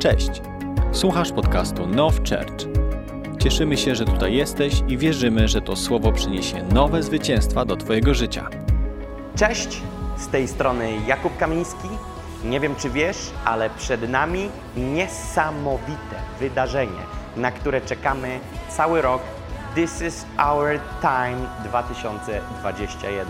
Cześć! Słuchasz podcastu Now Church. Cieszymy się, że tutaj jesteś i wierzymy, że to słowo przyniesie nowe zwycięstwa do Twojego życia. Cześć, z tej strony Jakub Kamiński. Nie wiem, czy wiesz, ale przed nami niesamowite wydarzenie, na które czekamy cały rok. This is our time 2021.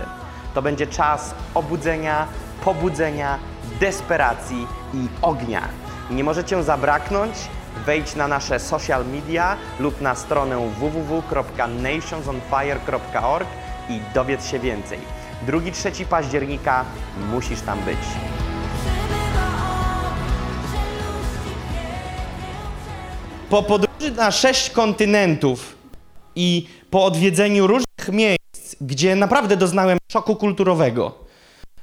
To będzie czas obudzenia, pobudzenia, desperacji i ognia. Nie możecie zabraknąć. Wejdź na nasze social media lub na stronę www.nationsonfire.org i dowiedz się więcej. 2-3 października musisz tam być. Po podróży na sześć kontynentów i po odwiedzeniu różnych miejsc, gdzie naprawdę doznałem szoku kulturowego.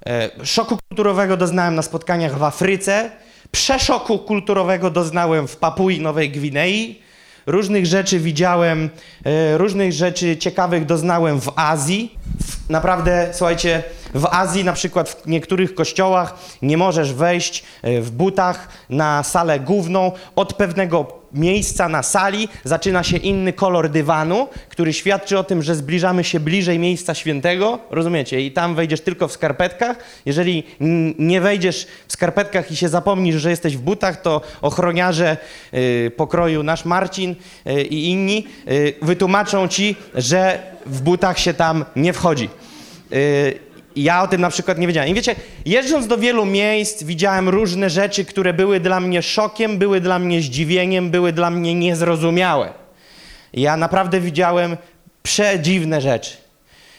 E, szoku kulturowego doznałem na spotkaniach w Afryce, przeszoku kulturowego doznałem w Papui Nowej Gwinei, różnych rzeczy widziałem, e, różnych rzeczy ciekawych doznałem w Azji. Naprawdę, słuchajcie, w Azji na przykład w niektórych kościołach nie możesz wejść e, w butach na salę główną. Od pewnego miejsca na sali zaczyna się inny kolor dywanu, który świadczy o tym, że zbliżamy się bliżej miejsca świętego. Rozumiecie? I tam wejdziesz tylko w skarpetkach. Jeżeli nie wejdziesz w skarpetkach i się zapomnisz, że jesteś w butach, to ochroniarze y, pokroju nasz Marcin y, i inni wytłumaczą ci, że w butach się tam nie wchodzi. Y, ja o tym na przykład nie wiedziałem. I wiecie, jeżdżąc do wielu miejsc, widziałem różne rzeczy, które były dla mnie szokiem, były dla mnie zdziwieniem, były dla mnie niezrozumiałe. Ja naprawdę widziałem przedziwne rzeczy.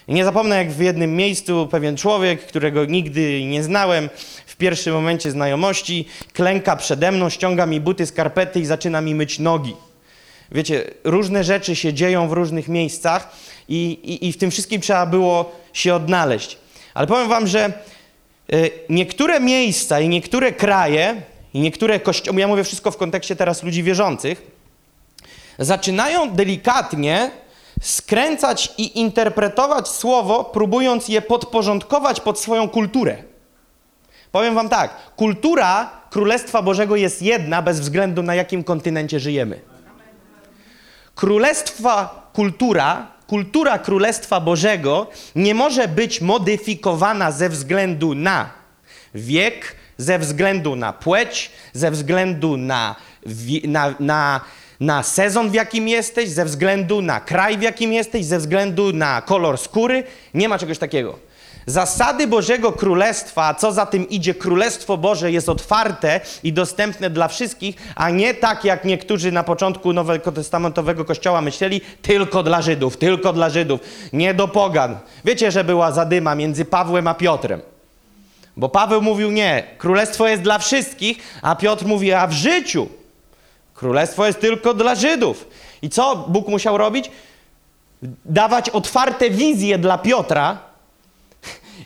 I nie zapomnę, jak w jednym miejscu pewien człowiek, którego nigdy nie znałem, w pierwszym momencie znajomości, klęka przede mną, ściąga mi buty, skarpety i zaczyna mi myć nogi. Wiecie, różne rzeczy się dzieją w różnych miejscach i, i, i w tym wszystkim trzeba było się odnaleźć. Ale powiem wam, że y, niektóre miejsca i niektóre kraje i niektóre kościoły, ja mówię wszystko w kontekście teraz ludzi wierzących, zaczynają delikatnie skręcać i interpretować słowo, próbując je podporządkować pod swoją kulturę. Powiem wam tak, kultura Królestwa Bożego jest jedna bez względu na jakim kontynencie żyjemy. Królestwa kultura, kultura Królestwa Bożego nie może być modyfikowana ze względu na wiek, ze względu na płeć, ze względu na, na, na, na sezon, w jakim jesteś, ze względu na kraj, w jakim jesteś, ze względu na kolor skóry. Nie ma czegoś takiego. Zasady Bożego Królestwa, a co za tym idzie, Królestwo Boże jest otwarte i dostępne dla wszystkich, a nie tak jak niektórzy na początku Nowego Testamentowego Kościoła myśleli, tylko dla Żydów, tylko dla Żydów, nie do pogan. Wiecie, że była zadyma między Pawłem a Piotrem. Bo Paweł mówił nie, królestwo jest dla wszystkich, a Piotr mówi, a w życiu królestwo jest tylko dla Żydów. I co Bóg musiał robić? Dawać otwarte wizje dla Piotra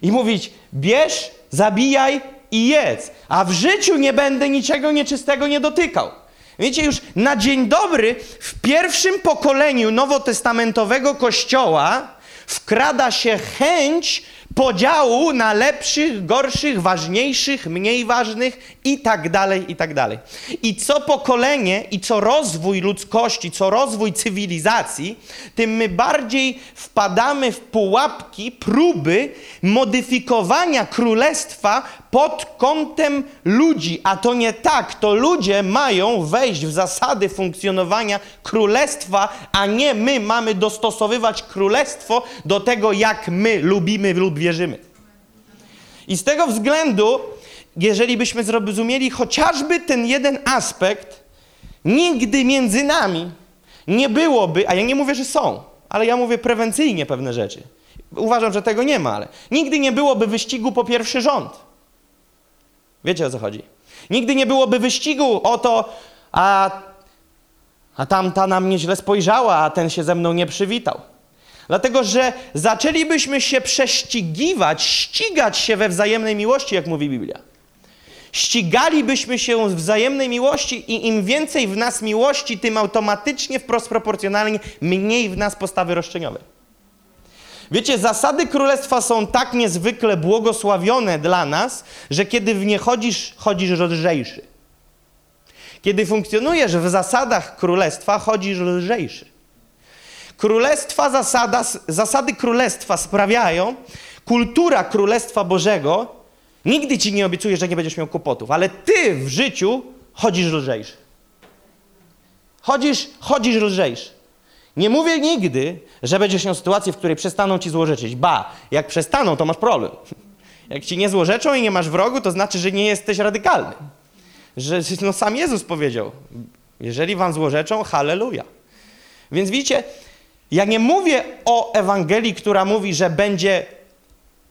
i mówić: bierz, zabijaj i jedz, a w życiu nie będę niczego nieczystego nie dotykał. Wiecie, już na dzień dobry w pierwszym pokoleniu nowotestamentowego kościoła wkrada się chęć podziału na lepszych, gorszych, ważniejszych, mniej ważnych i tak dalej, i tak dalej. I co pokolenie i co rozwój ludzkości, co rozwój cywilizacji, tym my bardziej wpadamy w pułapki, próby modyfikowania królestwa pod kątem ludzi, a to nie tak. To ludzie mają wejść w zasady funkcjonowania królestwa, a nie my mamy dostosowywać królestwo do tego, jak my lubimy lub wierzymy. I z tego względu, jeżeli byśmy zrozumieli chociażby ten jeden aspekt, nigdy między nami nie byłoby, a ja nie mówię, że są, ale ja mówię prewencyjnie pewne rzeczy. Uważam, że tego nie ma, ale nigdy nie byłoby wyścigu po pierwszy rząd. Wiecie o co chodzi? Nigdy nie byłoby wyścigu o to, a, a tamta na mnie źle spojrzała, a ten się ze mną nie przywitał. Dlatego, że zaczęlibyśmy się prześcigiwać, ścigać się we wzajemnej miłości, jak mówi Biblia. Ścigalibyśmy się w wzajemnej miłości i im więcej w nas miłości, tym automatycznie wprost proporcjonalnie mniej w nas postawy roszczeniowej. Wiecie, zasady królestwa są tak niezwykle błogosławione dla nas, że kiedy w nie chodzisz, chodzisz lżejszy. Kiedy funkcjonujesz w zasadach królestwa, chodzisz lżejszy. Królestwa zasada, zasady królestwa sprawiają, kultura królestwa Bożego nigdy ci nie obiecuje, że nie będziesz miał kłopotów, ale ty w życiu chodzisz lżejszy. Chodzisz, chodzisz lżejszy. Nie mówię nigdy, że będziesz miał sytuację, w której przestaną ci złorzeczyć. Ba, jak przestaną, to masz problem. Jak ci nie złorzeczą i nie masz wrogu, to znaczy, że nie jesteś radykalny. Że no, sam Jezus powiedział, jeżeli wam złorzeczą, halleluja. Więc widzicie, ja nie mówię o Ewangelii, która mówi, że będzie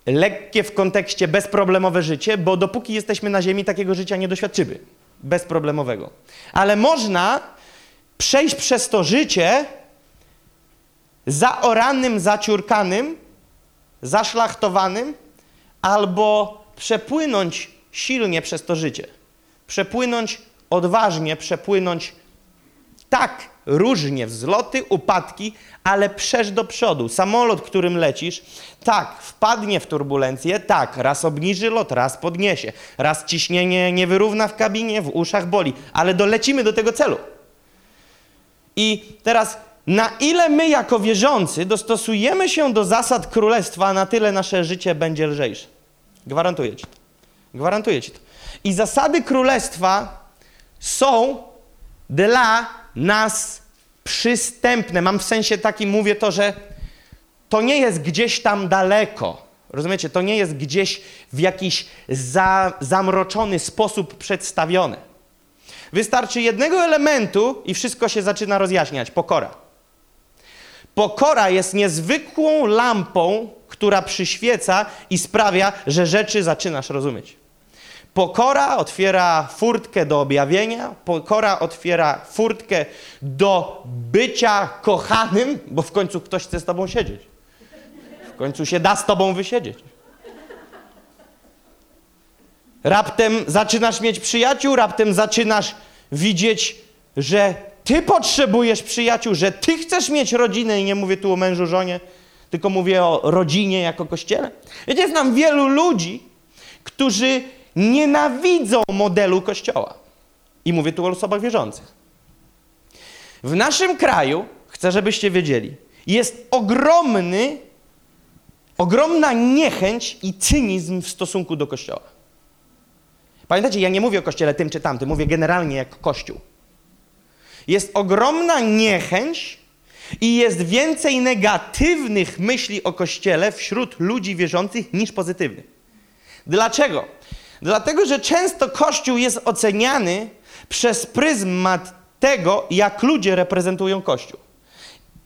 lekkie w kontekście bezproblemowe życie, bo dopóki jesteśmy na ziemi, takiego życia nie doświadczymy. Bezproblemowego. Ale można przejść przez to życie zaoranym, zaciurkanym, zaszlachtowanym, albo przepłynąć silnie przez to życie. Przepłynąć odważnie, przepłynąć tak różnie, wzloty, upadki, ale przesz do przodu. Samolot, którym lecisz, tak, wpadnie w turbulencję, tak, raz obniży lot, raz podniesie, raz ciśnienie nie wyrówna w kabinie, w uszach boli, ale dolecimy do tego celu. I teraz, na ile my jako wierzący dostosujemy się do zasad królestwa, na tyle nasze życie będzie lżejsze. Gwarantuję ci to. Gwarantuję ci to. I zasady królestwa są dla nas przystępne. Mam w sensie takim, mówię to, że to nie jest gdzieś tam daleko. Rozumiecie? To nie jest gdzieś w jakiś za, zamroczony sposób przedstawione. Wystarczy jednego elementu i wszystko się zaczyna rozjaśniać. Pokora. Pokora jest niezwykłą lampą, która przyświeca i sprawia, że rzeczy zaczynasz rozumieć. Pokora otwiera furtkę do objawienia, pokora otwiera furtkę do bycia kochanym, bo w końcu ktoś chce z tobą siedzieć. W końcu się da z tobą wysiedzieć. Raptem zaczynasz mieć przyjaciół, raptem zaczynasz widzieć, że ty potrzebujesz przyjaciół, że ty chcesz mieć rodzinę i nie mówię tu o mężu, żonie, tylko mówię o rodzinie jako kościele. Wiecie, znam wielu ludzi, którzy nienawidzą modelu Kościoła. I mówię tu o osobach wierzących. W naszym kraju, chcę, żebyście wiedzieli, jest ogromny, ogromna niechęć i cynizm w stosunku do Kościoła. Pamiętacie, ja nie mówię o Kościele tym czy tamtym, mówię generalnie jak Kościół. Jest ogromna niechęć i jest więcej negatywnych myśli o Kościele wśród ludzi wierzących niż pozytywnych. Dlaczego? Dlatego, że często Kościół jest oceniany przez pryzmat tego, jak ludzie reprezentują Kościół.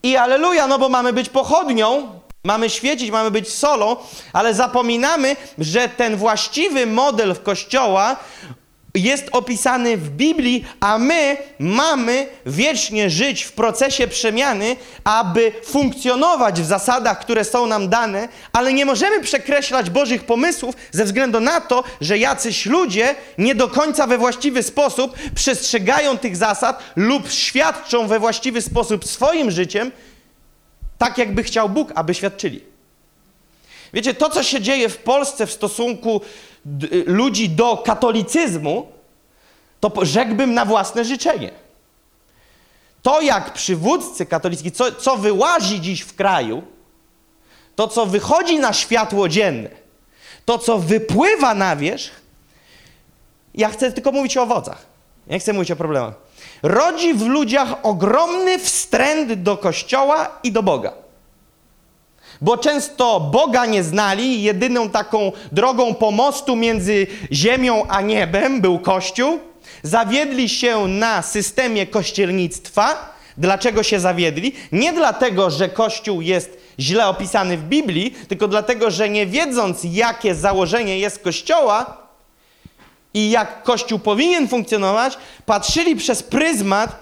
I aleluja, no bo mamy być pochodnią, mamy świecić, mamy być solą, ale zapominamy, że ten właściwy model w Kościoła jest opisany w Biblii, a my mamy wiecznie żyć w procesie przemiany, aby funkcjonować w zasadach, które są nam dane, ale nie możemy przekreślać Bożych pomysłów ze względu na to, że jacyś ludzie nie do końca we właściwy sposób przestrzegają tych zasad lub świadczą we właściwy sposób swoim życiem, tak jakby chciał Bóg, aby świadczyli. Wiecie, to co się dzieje w Polsce w stosunku ludzi do katolicyzmu, to rzekłbym na własne życzenie. To, jak przywódcy katolicki, co, co wyłazi dziś w kraju, to, co wychodzi na światło dzienne, to, co wypływa na wierzch, ja chcę tylko mówić o owocach. Nie chcę mówić o problemach. Rodzi w ludziach ogromny wstręt do Kościoła i do Boga bo często Boga nie znali, jedyną taką drogą pomostu między ziemią a niebem był Kościół. Zawiedli się na systemie kościelnictwa. Dlaczego się zawiedli? Nie dlatego, że Kościół jest źle opisany w Biblii, tylko dlatego, że nie wiedząc, jakie założenie jest Kościoła i jak Kościół powinien funkcjonować, patrzyli przez pryzmat,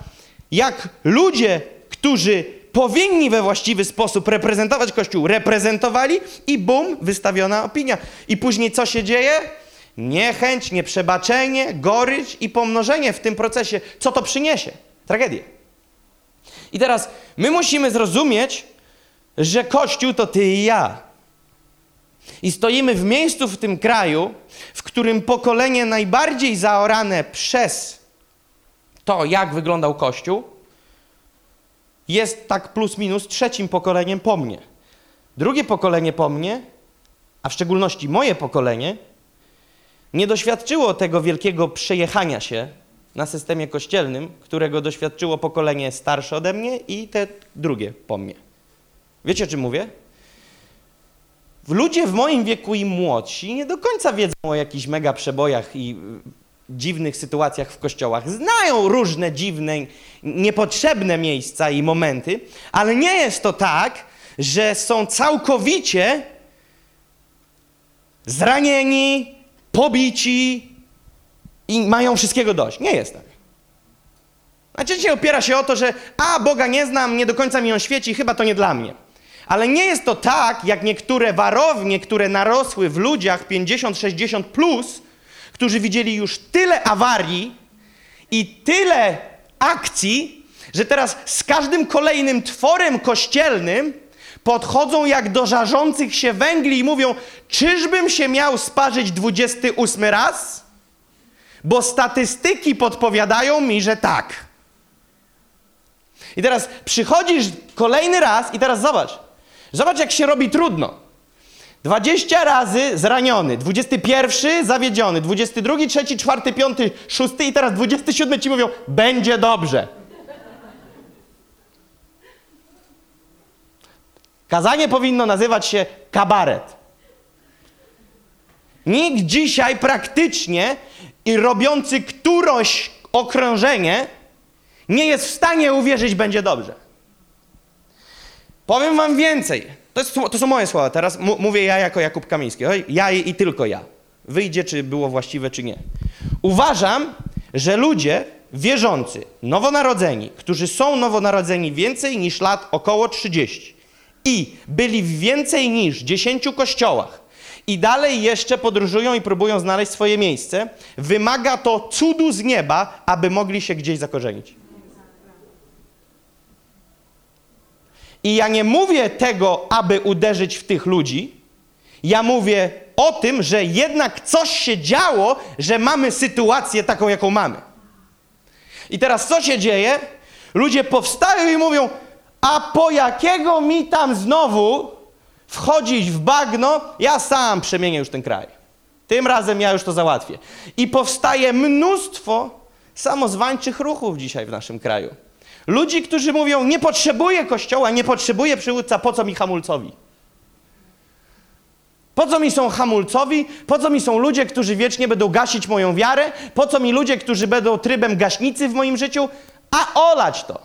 jak ludzie, którzy powinni we właściwy sposób reprezentować Kościół, reprezentowali i bum, wystawiona opinia. I później co się dzieje? Niechęć, nieprzebaczenie, gorycz i pomnożenie w tym procesie. Co to przyniesie? Tragedię. I teraz my musimy zrozumieć, że Kościół to ty i ja. I stoimy w miejscu w tym kraju, w którym pokolenie najbardziej zaorane przez to, jak wyglądał Kościół, jest tak plus minus trzecim pokoleniem po mnie. Drugie pokolenie po mnie, a w szczególności moje pokolenie, nie doświadczyło tego wielkiego przejechania się na systemie kościelnym, którego doświadczyło pokolenie starsze ode mnie i te drugie po mnie. Wiecie, o czym mówię? Ludzie w moim wieku i młodsi nie do końca wiedzą o jakichś mega przebojach i dziwnych sytuacjach w kościołach. Znają różne dziwne, niepotrzebne miejsca i momenty, ale nie jest to tak, że są całkowicie zranieni, pobici i mają wszystkiego dość. Nie jest tak. Najczęściej opiera się o to, że a, Boga nie znam, nie do końca mi on świeci, chyba to nie dla mnie. Ale nie jest to tak, jak niektóre warownie, które narosły w ludziach 50-60 plus, którzy widzieli już tyle awarii i tyle akcji, że teraz z każdym kolejnym tworem kościelnym podchodzą jak do żarzących się węgli i mówią: Czyżbym się miał sparzyć 28 raz? Bo statystyki podpowiadają mi, że tak. I teraz przychodzisz kolejny raz i teraz zobacz. Zobacz, jak się robi trudno. 20 razy zraniony, 21 zawiedziony, 22, 3, 4, 5, 6 i teraz 27 ci mówią, będzie dobrze. Kazanie powinno nazywać się kabaret. Nikt dzisiaj praktycznie i robiący któroś okrążenie nie jest w stanie uwierzyć, będzie dobrze. Powiem wam więcej. To, jest, to są moje słowa. Teraz mówię ja jako Jakub Kamiński. Ja i, i tylko ja. Wyjdzie, czy było właściwe, czy nie. Uważam, że ludzie wierzący, nowonarodzeni, którzy są nowonarodzeni więcej niż lat około 30 i byli w więcej niż 10 kościołach i dalej jeszcze podróżują i próbują znaleźć swoje miejsce, wymaga to cudu z nieba, aby mogli się gdzieś zakorzenić. I ja nie mówię tego, aby uderzyć w tych ludzi. Ja mówię o tym, że jednak coś się działo, że mamy sytuację taką, jaką mamy. I teraz co się dzieje? Ludzie powstają i mówią, a po jakiego mi tam znowu wchodzić w bagno, ja sam przemienię już ten kraj. Tym razem ja już to załatwię. I powstaje mnóstwo samozwańczych ruchów dzisiaj w naszym kraju. Ludzi, którzy mówią, nie potrzebuję kościoła, nie potrzebuję przywódca, po co mi hamulcowi? Po co mi są hamulcowi? Po co mi są ludzie, którzy wiecznie będą gasić moją wiarę? Po co mi ludzie, którzy będą trybem gaśnicy w moim życiu? A olać to.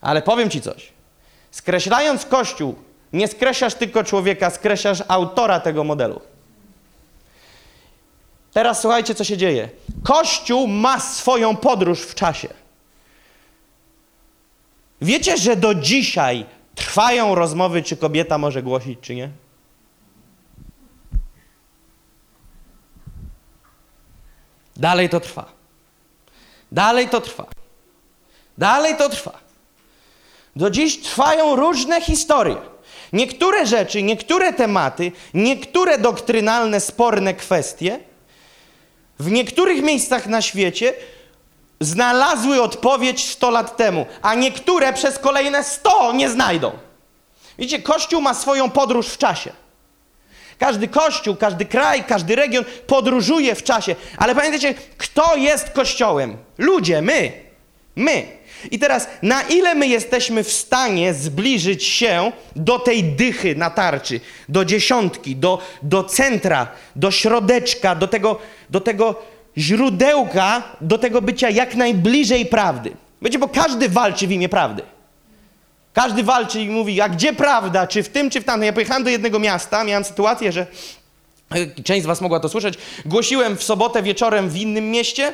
Ale powiem ci coś. Skreślając Kościół, nie skreślasz tylko człowieka, skreślasz autora tego modelu. Teraz słuchajcie, co się dzieje. Kościół ma swoją podróż w czasie. Wiecie, że do dzisiaj trwają rozmowy, czy kobieta może głosić, czy nie? Dalej to trwa. Dalej to trwa. Dalej to trwa. Do dziś trwają różne historie. Niektóre rzeczy, niektóre tematy, niektóre doktrynalne, sporne kwestie w niektórych miejscach na świecie znalazły odpowiedź 100 lat temu, a niektóre przez kolejne 100 nie znajdą. Widzicie, Kościół ma swoją podróż w czasie. Każdy kościół, każdy kraj, każdy region podróżuje w czasie. Ale pamiętajcie, kto jest kościołem? Ludzie, my. My. I teraz, na ile my jesteśmy w stanie zbliżyć się do tej dychy na tarczy, do dziesiątki, do, do centra, do środeczka, do tego, do tego źródełka do tego bycia jak najbliżej prawdy. Wiecie, bo każdy walczy w imię prawdy. Każdy walczy i mówi, a gdzie prawda, czy w tym, czy w tamtym. Ja pojechałem do jednego miasta, miałem sytuację, że e, część z was mogła to słyszeć, głosiłem w sobotę wieczorem w innym mieście,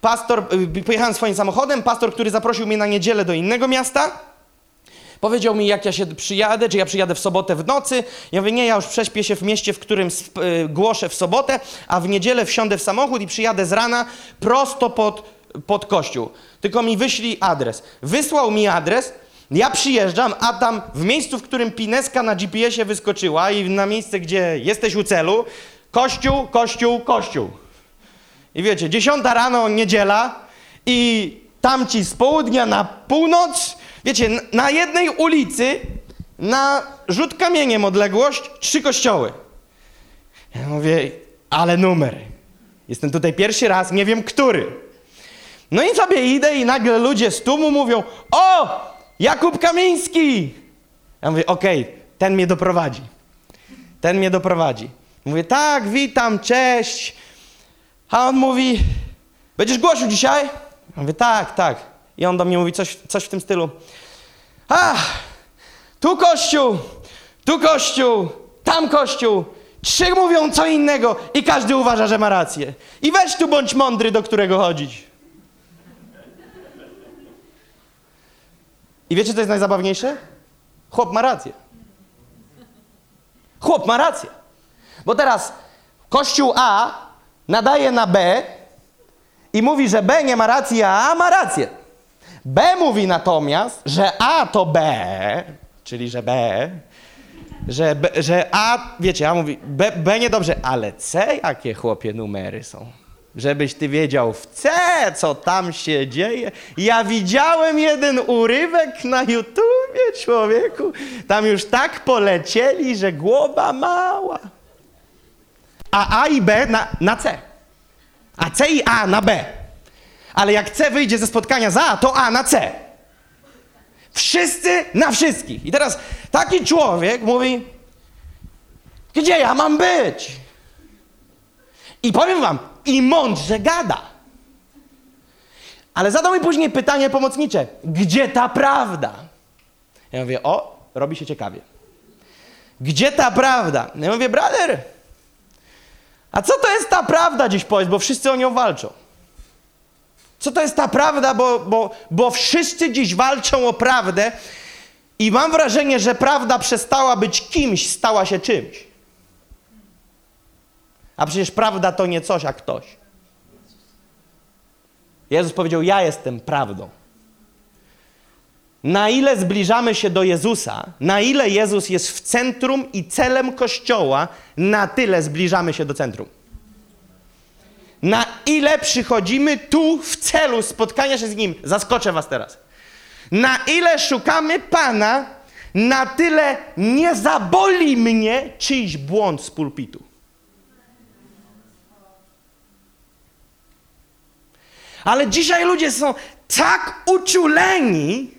pastor, e, pojechałem swoim samochodem, pastor, który zaprosił mnie na niedzielę do innego miasta, Powiedział mi, jak ja się przyjadę, czy ja przyjadę w sobotę w nocy. Ja mówię, nie, ja już prześpię się w mieście, w którym y, głoszę w sobotę, a w niedzielę wsiądę w samochód i przyjadę z rana prosto pod, pod kościół. Tylko mi wyślij adres. Wysłał mi adres, ja przyjeżdżam, a tam w miejscu, w którym pineska na GPS-ie wyskoczyła i na miejsce, gdzie jesteś u celu, kościół, kościół, kościół. I wiecie, dziesiąta rano, niedziela, i tamci z południa na północ. Wiecie, na jednej ulicy, na rzut kamieniem odległość, trzy kościoły. Ja mówię, ale numer. Jestem tutaj pierwszy raz, nie wiem który. No i sobie idę i nagle ludzie z tłumu mówią, o, Jakub Kamiński. Ja mówię, okej, ten mnie doprowadzi. Ten mnie doprowadzi. Mówię, tak, witam, cześć. A on mówi, będziesz głosił dzisiaj? Ja mówię, tak, tak. I on do mnie mówi coś, coś w tym stylu. A, tu kościół, tu kościół, tam kościół. Trzy mówią co innego i każdy uważa, że ma rację. I weź tu bądź mądry, do którego chodzić. I wiecie, co jest najzabawniejsze? Chłop ma rację. Chłop ma rację. Bo teraz kościół A nadaje na B i mówi, że B nie ma racji, a A ma rację. B mówi natomiast, że A to B, czyli że B, że, B, że A, wiecie, A mówi, B, B niedobrze, ale C jakie chłopie numery są. Żebyś ty wiedział w C, co tam się dzieje. Ja widziałem jeden urywek na YouTubie, człowieku. Tam już tak polecieli, że głowa mała. A A i B na, na C. A C i A na B. Ale jak C wyjdzie ze spotkania za A, to A na C. Wszyscy na wszystkich. I teraz taki człowiek mówi, gdzie ja mam być? I powiem wam, i mądrze gada. Ale zadał mi później pytanie pomocnicze, gdzie ta prawda? Ja mówię, o, robi się ciekawie. Gdzie ta prawda? Ja mówię, brother, a co to jest ta prawda dziś powiedz, bo wszyscy o nią walczą. Co to jest ta prawda, bo, bo, bo wszyscy dziś walczą o prawdę i mam wrażenie, że prawda przestała być kimś, stała się czymś. A przecież prawda to nie coś, a ktoś. Jezus powiedział: Ja jestem prawdą. Na ile zbliżamy się do Jezusa, na ile Jezus jest w centrum i celem Kościoła, na tyle zbliżamy się do centrum. Na ile przychodzimy tu w celu spotkania się z Nim, zaskoczę Was teraz. Na ile szukamy Pana, na tyle nie zaboli mnie czyjś błąd z pulpitu. Ale dzisiaj ludzie są tak uczuleni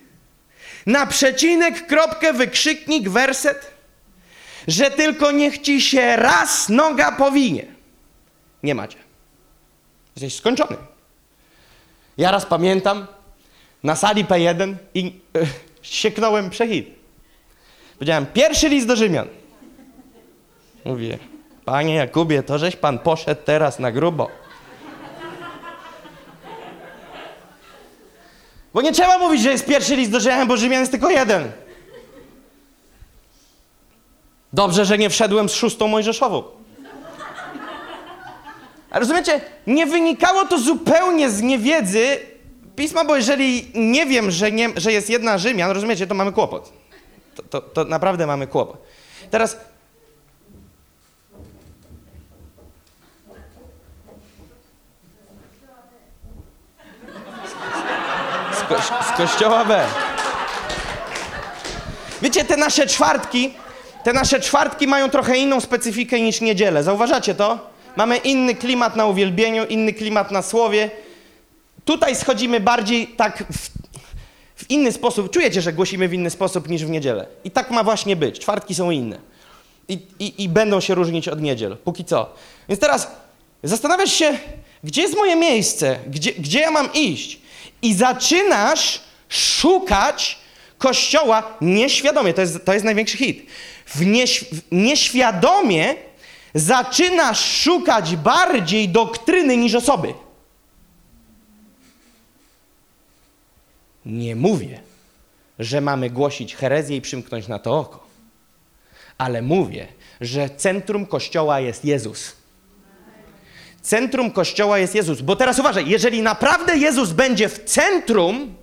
na przecinek, kropkę, wykrzyknik, werset, że tylko niech ci się raz noga powinie. Nie macie. Jesteś skończony. Ja raz pamiętam na sali P1 i e, sieknąłem przehit. Powiedziałem, pierwszy list do Rzymian. Mówię, panie Jakubie, to żeś pan poszedł teraz na grubo. Bo nie trzeba mówić, że jest pierwszy list do Rzymian, bo Rzymian jest tylko jeden. Dobrze, że nie wszedłem z szóstą Mojżeszową. Rozumiecie, nie wynikało to zupełnie z niewiedzy pisma, bo jeżeli nie wiem, że, nie, że jest jedna Rzymian, rozumiecie, to mamy kłopot. To, to, to naprawdę mamy kłopot. Teraz z kościoła B. Wiecie, te nasze czwartki, te nasze czwartki mają trochę inną specyfikę niż niedzielę. Zauważacie to? Mamy inny klimat na uwielbieniu, inny klimat na słowie. Tutaj schodzimy bardziej tak w, w inny sposób. Czujecie, że głosimy w inny sposób niż w niedzielę. I tak ma właśnie być. Czwartki są inne. I, i, i będą się różnić od niedziel. Póki co. Więc teraz zastanawiasz się, gdzie jest moje miejsce? Gdzie, gdzie ja mam iść? I zaczynasz szukać Kościoła nieświadomie. To jest, to jest największy hit. W, nieś, w nieświadomie zaczynasz szukać bardziej doktryny niż osoby. Nie mówię, że mamy głosić herezję i przymknąć na to oko, ale mówię, że centrum Kościoła jest Jezus. Centrum Kościoła jest Jezus. Bo teraz uważaj, jeżeli naprawdę Jezus będzie w centrum,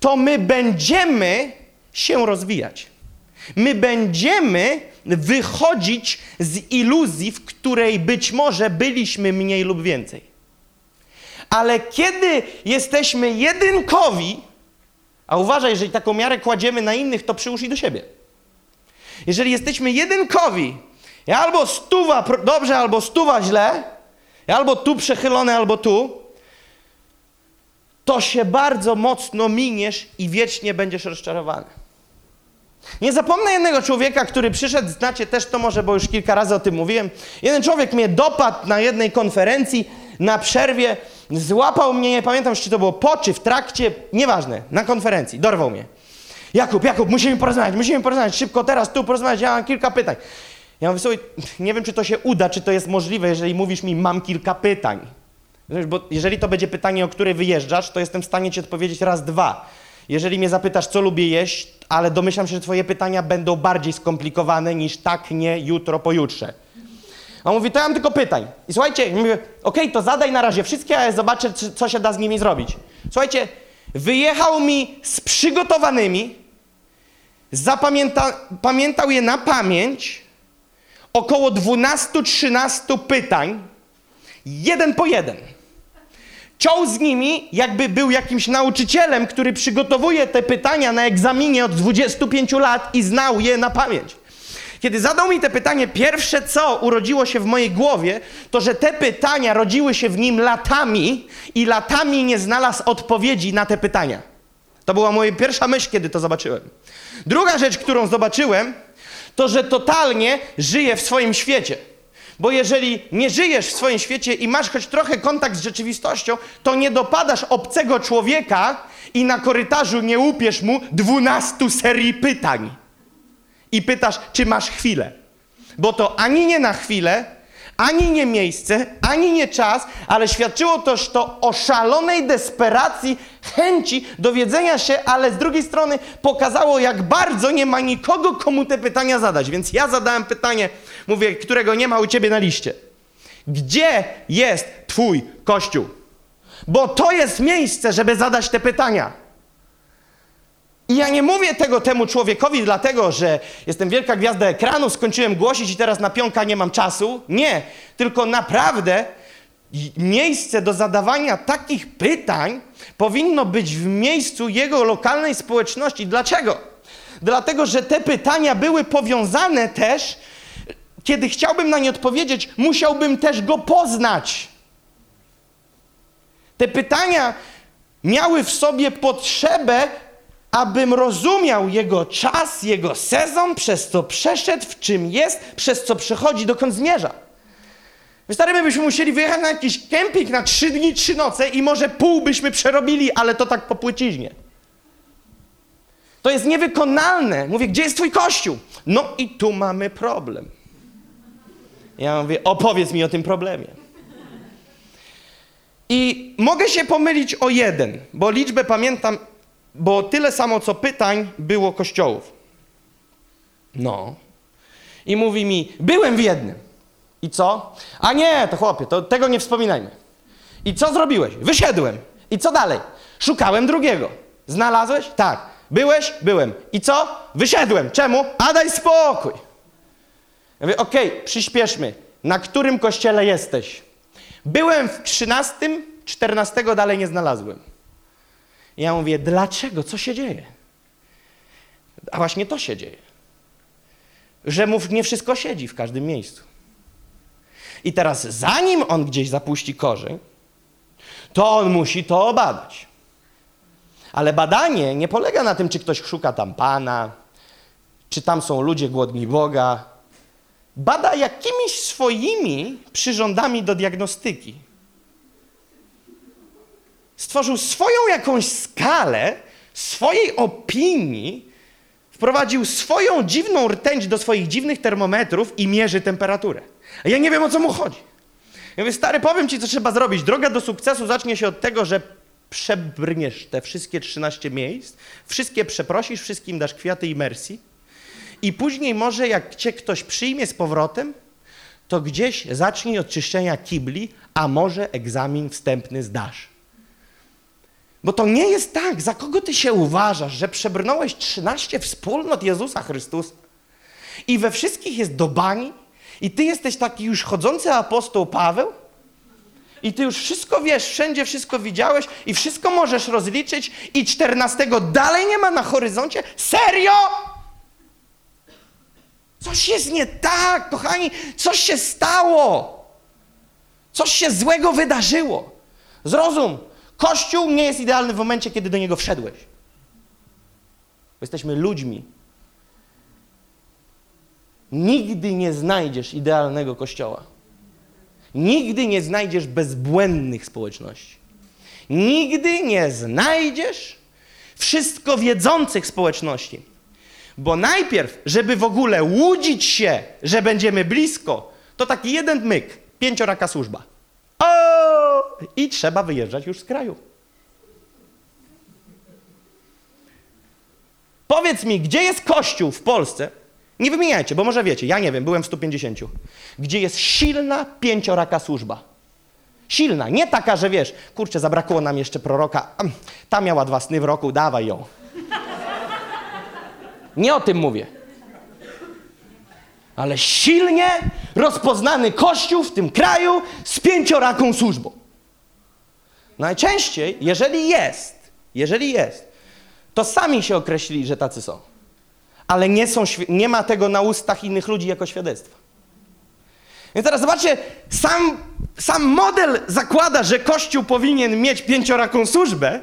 to my będziemy się rozwijać. My będziemy wychodzić z iluzji, w której być może byliśmy mniej lub więcej. Ale kiedy jesteśmy jedynkowi, a uważaj, jeżeli taką miarę kładziemy na innych, to przyłóż i do siebie. Jeżeli jesteśmy jedynkowi, albo stuwa dobrze, albo stuwa źle, albo tu przechylone, albo tu, to się bardzo mocno miniesz i wiecznie będziesz rozczarowany. Nie zapomnę jednego człowieka, który przyszedł, znacie też to może, bo już kilka razy o tym mówiłem. Jeden człowiek mnie dopadł na jednej konferencji, na przerwie, złapał mnie, nie pamiętam, czy to było po, czy w trakcie, nieważne, na konferencji, dorwał mnie. Jakub, Jakub, musimy porozmawiać, musimy porozmawiać, szybko teraz, tu porozmawiać, ja mam kilka pytań. Ja mówię sobie, nie wiem, czy to się uda, czy to jest możliwe, jeżeli mówisz mi, mam kilka pytań. Bo jeżeli to będzie pytanie, o które wyjeżdżasz, to jestem w stanie ci odpowiedzieć raz, dwa. Jeżeli mnie zapytasz, co lubię jeść, ale domyślam się, że twoje pytania będą bardziej skomplikowane niż tak, nie, jutro, pojutrze. A on mówi, to ja mam tylko pytań. I słuchajcie, okej, okay, to zadaj na razie wszystkie, a ja zobaczę, co się da z nimi zrobić. Słuchajcie, wyjechał mi z przygotowanymi, zapamięta, pamiętał je na pamięć, około 12-13 pytań, jeden po jeden. Ciął z nimi, jakby był jakimś nauczycielem, który przygotowuje te pytania na egzaminie od 25 lat i znał je na pamięć. Kiedy zadał mi te pytanie, pierwsze co urodziło się w mojej głowie, to że te pytania rodziły się w nim latami i latami nie znalazł odpowiedzi na te pytania. To była moja pierwsza myśl, kiedy to zobaczyłem. Druga rzecz, którą zobaczyłem, to że totalnie żyje w swoim świecie. Bo jeżeli nie żyjesz w swoim świecie i masz choć trochę kontakt z rzeczywistością, to nie dopadasz obcego człowieka i na korytarzu nie łupiesz mu dwunastu serii pytań. I pytasz, czy masz chwilę. Bo to ani nie na chwilę, ani nie miejsce, ani nie czas, ale świadczyło też to o szalonej desperacji, chęci dowiedzenia się, ale z drugiej strony pokazało, jak bardzo nie ma nikogo, komu te pytania zadać. Więc ja zadałem pytanie, mówię, którego nie ma u ciebie na liście. Gdzie jest Twój kościół? Bo to jest miejsce, żeby zadać te pytania. I ja nie mówię tego temu człowiekowi dlatego, że jestem wielka gwiazda ekranu, skończyłem głosić i teraz na pionka nie mam czasu. Nie, tylko naprawdę miejsce do zadawania takich pytań powinno być w miejscu jego lokalnej społeczności. Dlaczego? Dlatego, że te pytania były powiązane też, kiedy chciałbym na nie odpowiedzieć, musiałbym też go poznać. Te pytania miały w sobie potrzebę abym rozumiał Jego czas, Jego sezon, przez co przeszedł, w czym jest, przez co przechodzi, dokąd zmierza. My byśmy musieli wyjechać na jakiś kemping na trzy dni, trzy noce i może pół byśmy przerobili, ale to tak po płyciźnie. To jest niewykonalne. Mówię, gdzie jest twój kościół? No i tu mamy problem. Ja mówię, opowiedz mi o tym problemie. I mogę się pomylić o jeden, bo liczbę pamiętam bo tyle samo co pytań było kościołów. No. I mówi mi, byłem w jednym. I co? A nie, to chłopie, to tego nie wspominajmy. I co zrobiłeś? Wyszedłem. I co dalej? Szukałem drugiego. Znalazłeś? Tak. Byłeś? Byłem. I co? Wyszedłem. Czemu? A daj spokój. Ja mówię, okej, okay, przyspieszmy. Na którym kościele jesteś? Byłem w trzynastym, czternastego dalej nie znalazłem. I ja mówię, dlaczego? Co się dzieje? A właśnie to się dzieje. Że mu nie wszystko siedzi w każdym miejscu. I teraz, zanim on gdzieś zapuści korzeń, to on musi to obadać. Ale badanie nie polega na tym, czy ktoś szuka tam Pana, czy tam są ludzie głodni Boga. Bada jakimiś swoimi przyrządami do diagnostyki stworzył swoją jakąś skalę, swojej opinii, wprowadził swoją dziwną rtęć do swoich dziwnych termometrów i mierzy temperaturę. A ja nie wiem, o co mu chodzi. Ja mówię, stary, powiem ci, co trzeba zrobić. Droga do sukcesu zacznie się od tego, że przebrniesz te wszystkie 13 miejsc, wszystkie przeprosisz, wszystkim dasz kwiaty i mercy i później może jak cię ktoś przyjmie z powrotem, to gdzieś zacznij od czyszczenia kibli, a może egzamin wstępny zdasz. Bo to nie jest tak, za kogo ty się uważasz, że przebrnąłeś 13 wspólnot Jezusa Chrystusa i we wszystkich jest do bani i ty jesteś taki już chodzący apostoł Paweł i ty już wszystko wiesz, wszędzie wszystko widziałeś i wszystko możesz rozliczyć i czternastego dalej nie ma na horyzoncie? Serio? Coś jest nie tak, kochani, coś się stało. Coś się złego wydarzyło. Zrozum, Kościół nie jest idealny w momencie, kiedy do niego wszedłeś. Jesteśmy ludźmi. Nigdy nie znajdziesz idealnego kościoła. Nigdy nie znajdziesz bezbłędnych społeczności. Nigdy nie znajdziesz wszystko wiedzących społeczności. Bo najpierw, żeby w ogóle łudzić się, że będziemy blisko, to taki jeden myk, pięcioraka służba. O! I trzeba wyjeżdżać już z kraju. Powiedz mi, gdzie jest kościół w Polsce? Nie wymieniajcie, bo może wiecie, ja nie wiem, byłem w 150. Gdzie jest silna pięcioraka służba. Silna, nie taka, że wiesz, kurczę, zabrakło nam jeszcze proroka, ta miała dwa sny w roku, dawaj ją. Nie o tym mówię. Ale silnie rozpoznany kościół w tym kraju z pięcioraką służbą. Najczęściej, jeżeli jest, jeżeli jest, to sami się określili, że tacy są. Ale nie, są, nie ma tego na ustach innych ludzi jako świadectwa. Więc teraz zobaczcie, sam, sam model zakłada, że Kościół powinien mieć pięcioraką służbę.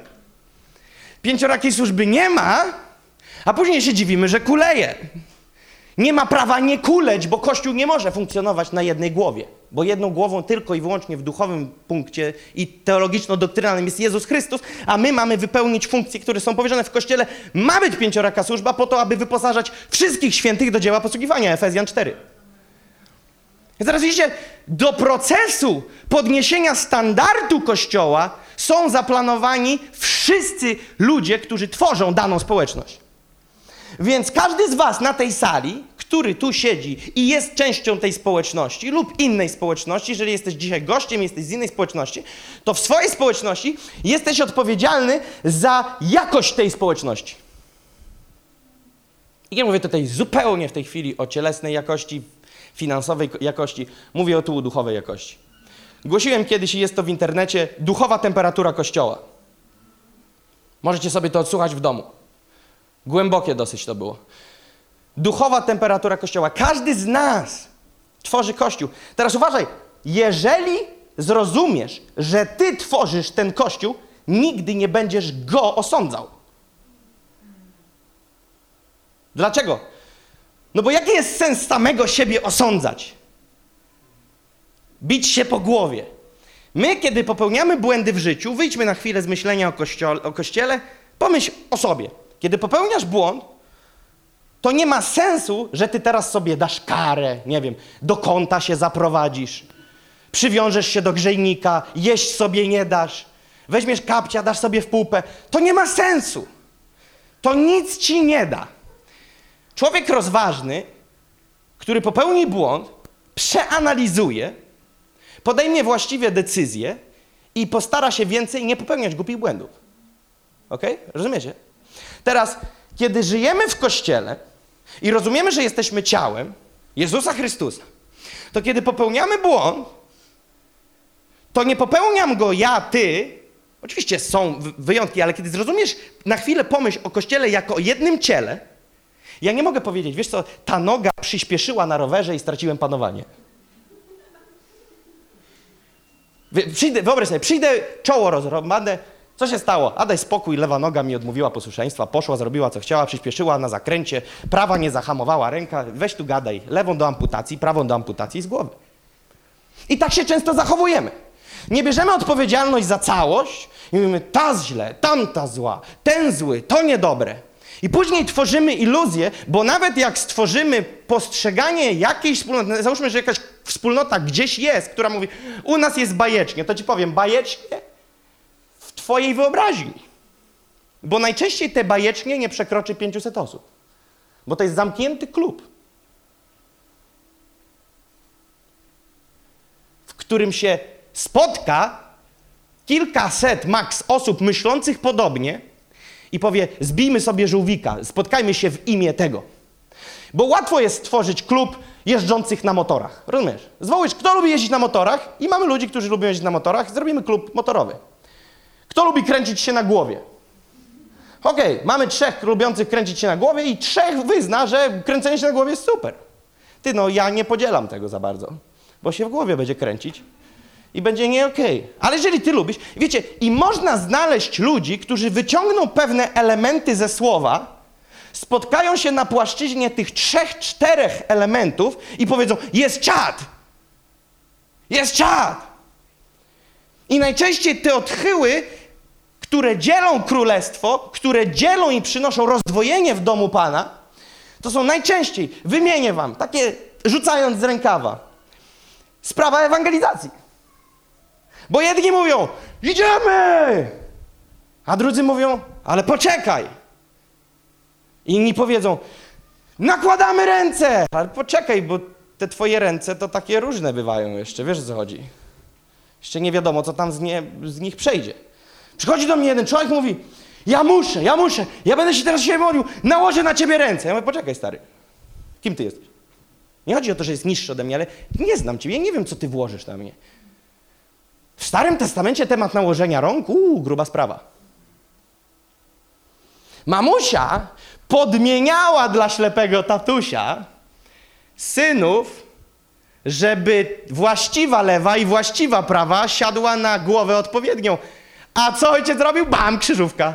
Pięciorakiej służby nie ma, a później się dziwimy, że kuleje. Nie ma prawa nie kuleć, bo Kościół nie może funkcjonować na jednej głowie. Bo jedną głową tylko i wyłącznie w duchowym punkcie i teologiczno-doktrynalnym jest Jezus Chrystus, a my mamy wypełnić funkcje, które są powierzone w Kościele. Ma być pięcioraka służba po to, aby wyposażać wszystkich świętych do dzieła posługiwania. Efezjan 4. Więc teraz widzicie, do procesu podniesienia standardu Kościoła są zaplanowani wszyscy ludzie, którzy tworzą daną społeczność. Więc każdy z Was na tej sali, który tu siedzi i jest częścią tej społeczności lub innej społeczności, jeżeli jesteś dzisiaj gościem, jesteś z innej społeczności, to w swojej społeczności jesteś odpowiedzialny za jakość tej społeczności. I nie mówię tutaj zupełnie w tej chwili o cielesnej jakości, finansowej jakości, mówię o tu duchowej jakości. Głosiłem kiedyś jest to w internecie duchowa temperatura kościoła. Możecie sobie to odsłuchać w domu. Głębokie dosyć to było. Duchowa temperatura Kościoła. Każdy z nas tworzy Kościół. Teraz uważaj, jeżeli zrozumiesz, że Ty tworzysz ten Kościół, nigdy nie będziesz go osądzał. Dlaczego? No bo jaki jest sens samego siebie osądzać? Bić się po głowie. My, kiedy popełniamy błędy w życiu, wyjdźmy na chwilę z myślenia o, o kościele, pomyśl o sobie. Kiedy popełniasz błąd, to nie ma sensu, że ty teraz sobie dasz karę, nie wiem, do kąta się zaprowadzisz, przywiążesz się do grzejnika, jeść sobie nie dasz, weźmiesz kapcia, dasz sobie w pupę. To nie ma sensu. To nic ci nie da. Człowiek rozważny, który popełni błąd, przeanalizuje, podejmie właściwie decyzję i postara się więcej nie popełniać głupich błędów. Ok? Rozumiecie? Teraz, kiedy żyjemy w kościele i rozumiemy, że jesteśmy ciałem Jezusa Chrystusa, to kiedy popełniamy błąd, to nie popełniam go ja, ty. Oczywiście są wyjątki, ale kiedy zrozumiesz, na chwilę pomyśl o kościele jako o jednym ciele, ja nie mogę powiedzieć, wiesz co, ta noga przyspieszyła na rowerze i straciłem panowanie. Przyjdę, wyobraź sobie, przyjdę, czoło rozrobane, co się stało? A daj spokój, lewa noga mi odmówiła posłuszeństwa, poszła, zrobiła co chciała, przyspieszyła na zakręcie, prawa nie zahamowała, ręka, weź tu gadaj, lewą do amputacji, prawą do amputacji z głowy. I tak się często zachowujemy. Nie bierzemy odpowiedzialność za całość i mówimy, ta źle, tamta zła, ten zły, to niedobre. I później tworzymy iluzję, bo nawet jak stworzymy postrzeganie jakiejś wspólnoty, załóżmy, że jakaś wspólnota gdzieś jest, która mówi, u nas jest bajecznie, to ci powiem, bajecznie Twojej wyobraźni. Bo najczęściej te bajecznie nie przekroczy 500 osób. Bo to jest zamknięty klub, w którym się spotka kilkaset maks osób myślących podobnie i powie: Zbijmy sobie żółwika, spotkajmy się w imię tego. Bo łatwo jest stworzyć klub jeżdżących na motorach. Rozumiesz? Zwołysz, kto lubi jeździć na motorach i mamy ludzi, którzy lubią jeździć na motorach, zrobimy klub motorowy. Kto lubi kręcić się na głowie? Okej, okay, mamy trzech lubiących kręcić się na głowie i trzech wyzna, że kręcenie się na głowie jest super. Ty, no ja nie podzielam tego za bardzo, bo się w głowie będzie kręcić i będzie nie okej. Okay. Ale jeżeli ty lubisz, wiecie, i można znaleźć ludzi, którzy wyciągną pewne elementy ze słowa, spotkają się na płaszczyźnie tych trzech, czterech elementów i powiedzą: Jest czad! Jest czad! I najczęściej te odchyły, które dzielą królestwo, które dzielą i przynoszą rozdwojenie w domu Pana, to są najczęściej, wymienię wam, takie rzucając z rękawa, sprawa ewangelizacji. Bo jedni mówią, idziemy! A drudzy mówią, ale poczekaj. Inni powiedzą, nakładamy ręce! Ale poczekaj, bo te twoje ręce to takie różne bywają jeszcze, wiesz o co chodzi. Jeszcze nie wiadomo, co tam z, nie, z nich przejdzie. Przychodzi do mnie jeden człowiek mówi, ja muszę, ja muszę, ja będę się teraz się modlił, nałożę na ciebie ręce. Ja mówię, poczekaj stary, kim ty jesteś? Nie chodzi o to, że jest niższy ode mnie, ale nie znam ciebie, ja nie wiem, co ty włożysz na mnie. W Starym Testamencie temat nałożenia rąk, uuu, gruba sprawa. Mamusia podmieniała dla ślepego tatusia synów, żeby właściwa lewa i właściwa prawa siadła na głowę odpowiednią. A co ojciec zrobił? Bam, krzyżówka.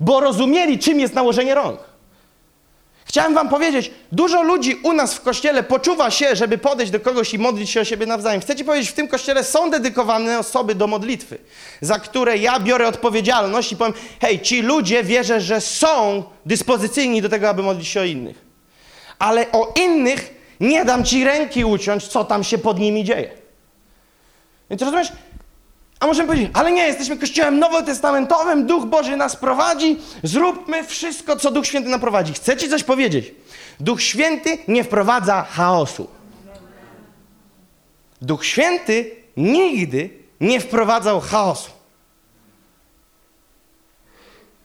Bo rozumieli, czym jest nałożenie rąk. Chciałem wam powiedzieć, dużo ludzi u nas w kościele poczuwa się, żeby podejść do kogoś i modlić się o siebie nawzajem. Chcę ci powiedzieć, w tym kościele są dedykowane osoby do modlitwy, za które ja biorę odpowiedzialność i powiem, hej, ci ludzie wierzę, że są dyspozycyjni do tego, aby modlić się o innych. Ale o innych nie dam ci ręki uciąć, co tam się pod nimi dzieje. Więc rozumiesz, a możemy powiedzieć, ale nie, jesteśmy kościołem nowotestamentowym, Duch Boży nas prowadzi, zróbmy wszystko, co Duch Święty nam prowadzi. Chcę ci coś powiedzieć. Duch Święty nie wprowadza chaosu. Duch Święty nigdy nie wprowadzał chaosu.